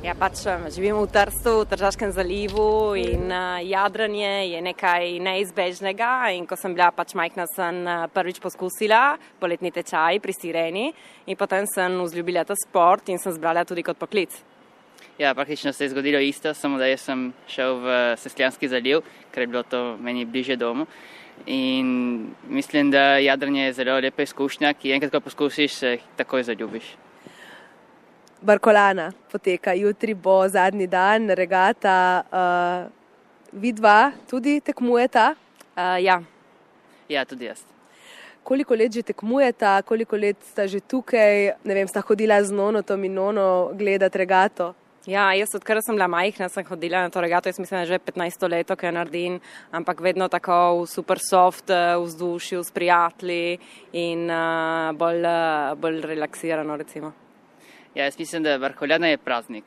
Ja, pač živimo v Trstu, v Tržaškem zalivu in uh, jadranje je nekaj neizbežnega. In ko sem bila pač majhna, sem prvič poskusila poletni tečaj pri Sireni in potem sem vzljubila ta sport in sem zbrala tudi kot poklic. Ja, praktično se je zgodilo isto, samo da sem šel v Sesljanski zaliv, ker je bilo to meni bliže domu. In mislim, da jadranje je zelo lepa izkušnja, ki enkrat, ko poskusiš, se takoj zaljubiš. Barkolana poteka, jutri bo zadnji dan, regata. Uh, vidva tudi tekmujeta? Uh, ja. ja, tudi jaz. Koliko let že tekmujeta, koliko let sta že tukaj, ne vem, sta hodila z nonotom in nono gledati regato? Ja, jaz odkar sem bila majhna, sem hodila na to regato, jaz mislim, da že 15 let, ki jo naredim, ampak vedno tako v super soft vzdušju, s prijatelji in uh, bolj, bolj relaksirano, recimo. Ja, jaz mislim, da Vrholjana je praznik.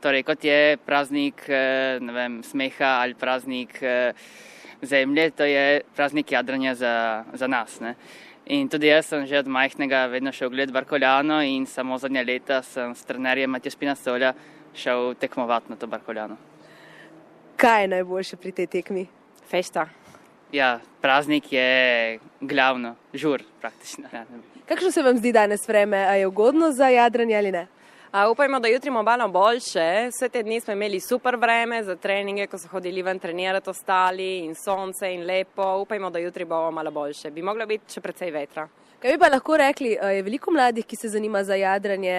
Torej, kot je praznik eh, vem, smeha ali praznik eh, zemlje, to je praznik jadranja za, za nas. Ne? In tudi jaz sem že od majhnega vedno šel gledati Barkoljano in samo zadnja leta sem s trenerjem Matija Spina Solja šel tekmovati na to Barkoljano. Kaj je najboljše pri tej tekmi? Fešta. Ja, praznik je glavno, žur praktično. Ja, Kakšno se vam zdi danes vreme? A je ugodno za jadranje ali ne? A, upajmo, da jutri bo malo boljše. Vse te dni smo imeli super vreme za treninge, ko so hodili ven trenirati ostali in sonce in lepo. Upajmo, da jutri bo malo boljše. Bi moglo biti še precej vetra. Kaj bi pa lahko rekli, je veliko mladih, ki se zanima za jadranje?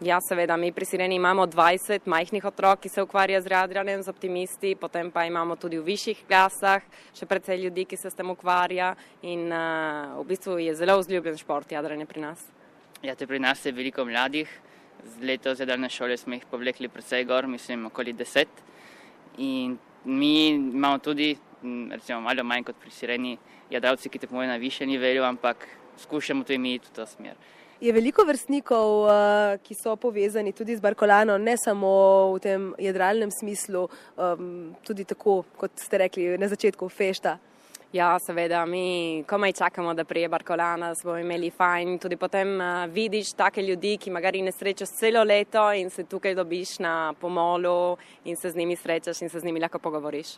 Ja, seveda, mi pri Sireni imamo 20 majhnih otrok, ki se ukvarja z jadranjem, z optimisti, potem pa imamo tudi v višjih klasah še precej ljudi, ki se s tem ukvarja in uh, v bistvu je zelo vzljubljen šport jadranje pri nas. Ja, te pri nas je veliko mladih. Z leto zadalne šole smo jih povlekli precej gor, mislim, okoli deset. In mi imamo tudi, recimo, malo manj kot pri Sireni, jadravci, ki tekmujejo na višjem nivelju, ampak skušamo tudi mi iti v to smer. Je veliko vrstnikov, ki so povezani tudi z Barkolano, ne samo v tem jadralnem smislu, tudi tako, kot ste rekli na začetku, fešta. Ja, seveda, mi komaj čakamo, da prije Barkolana, smo imeli fajn. Tudi potem vidiš take ljudi, ki magari ne srečaš celo leto in se tukaj dobiš na pomolu in se z njimi srečaš in se z njimi lahko pogovoriš.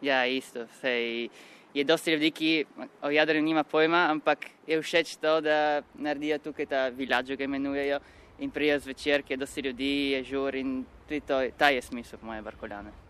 Ja, isto, sej je dosti ljudi, ki o jadranju nima pojma, ampak je všeč to, da naredijo tukaj ta vilađo, ga imenujejo, in prijajo zvečer, ki je dosti ljudi, je žur in tudi to, ta je smisel moje barkoljane.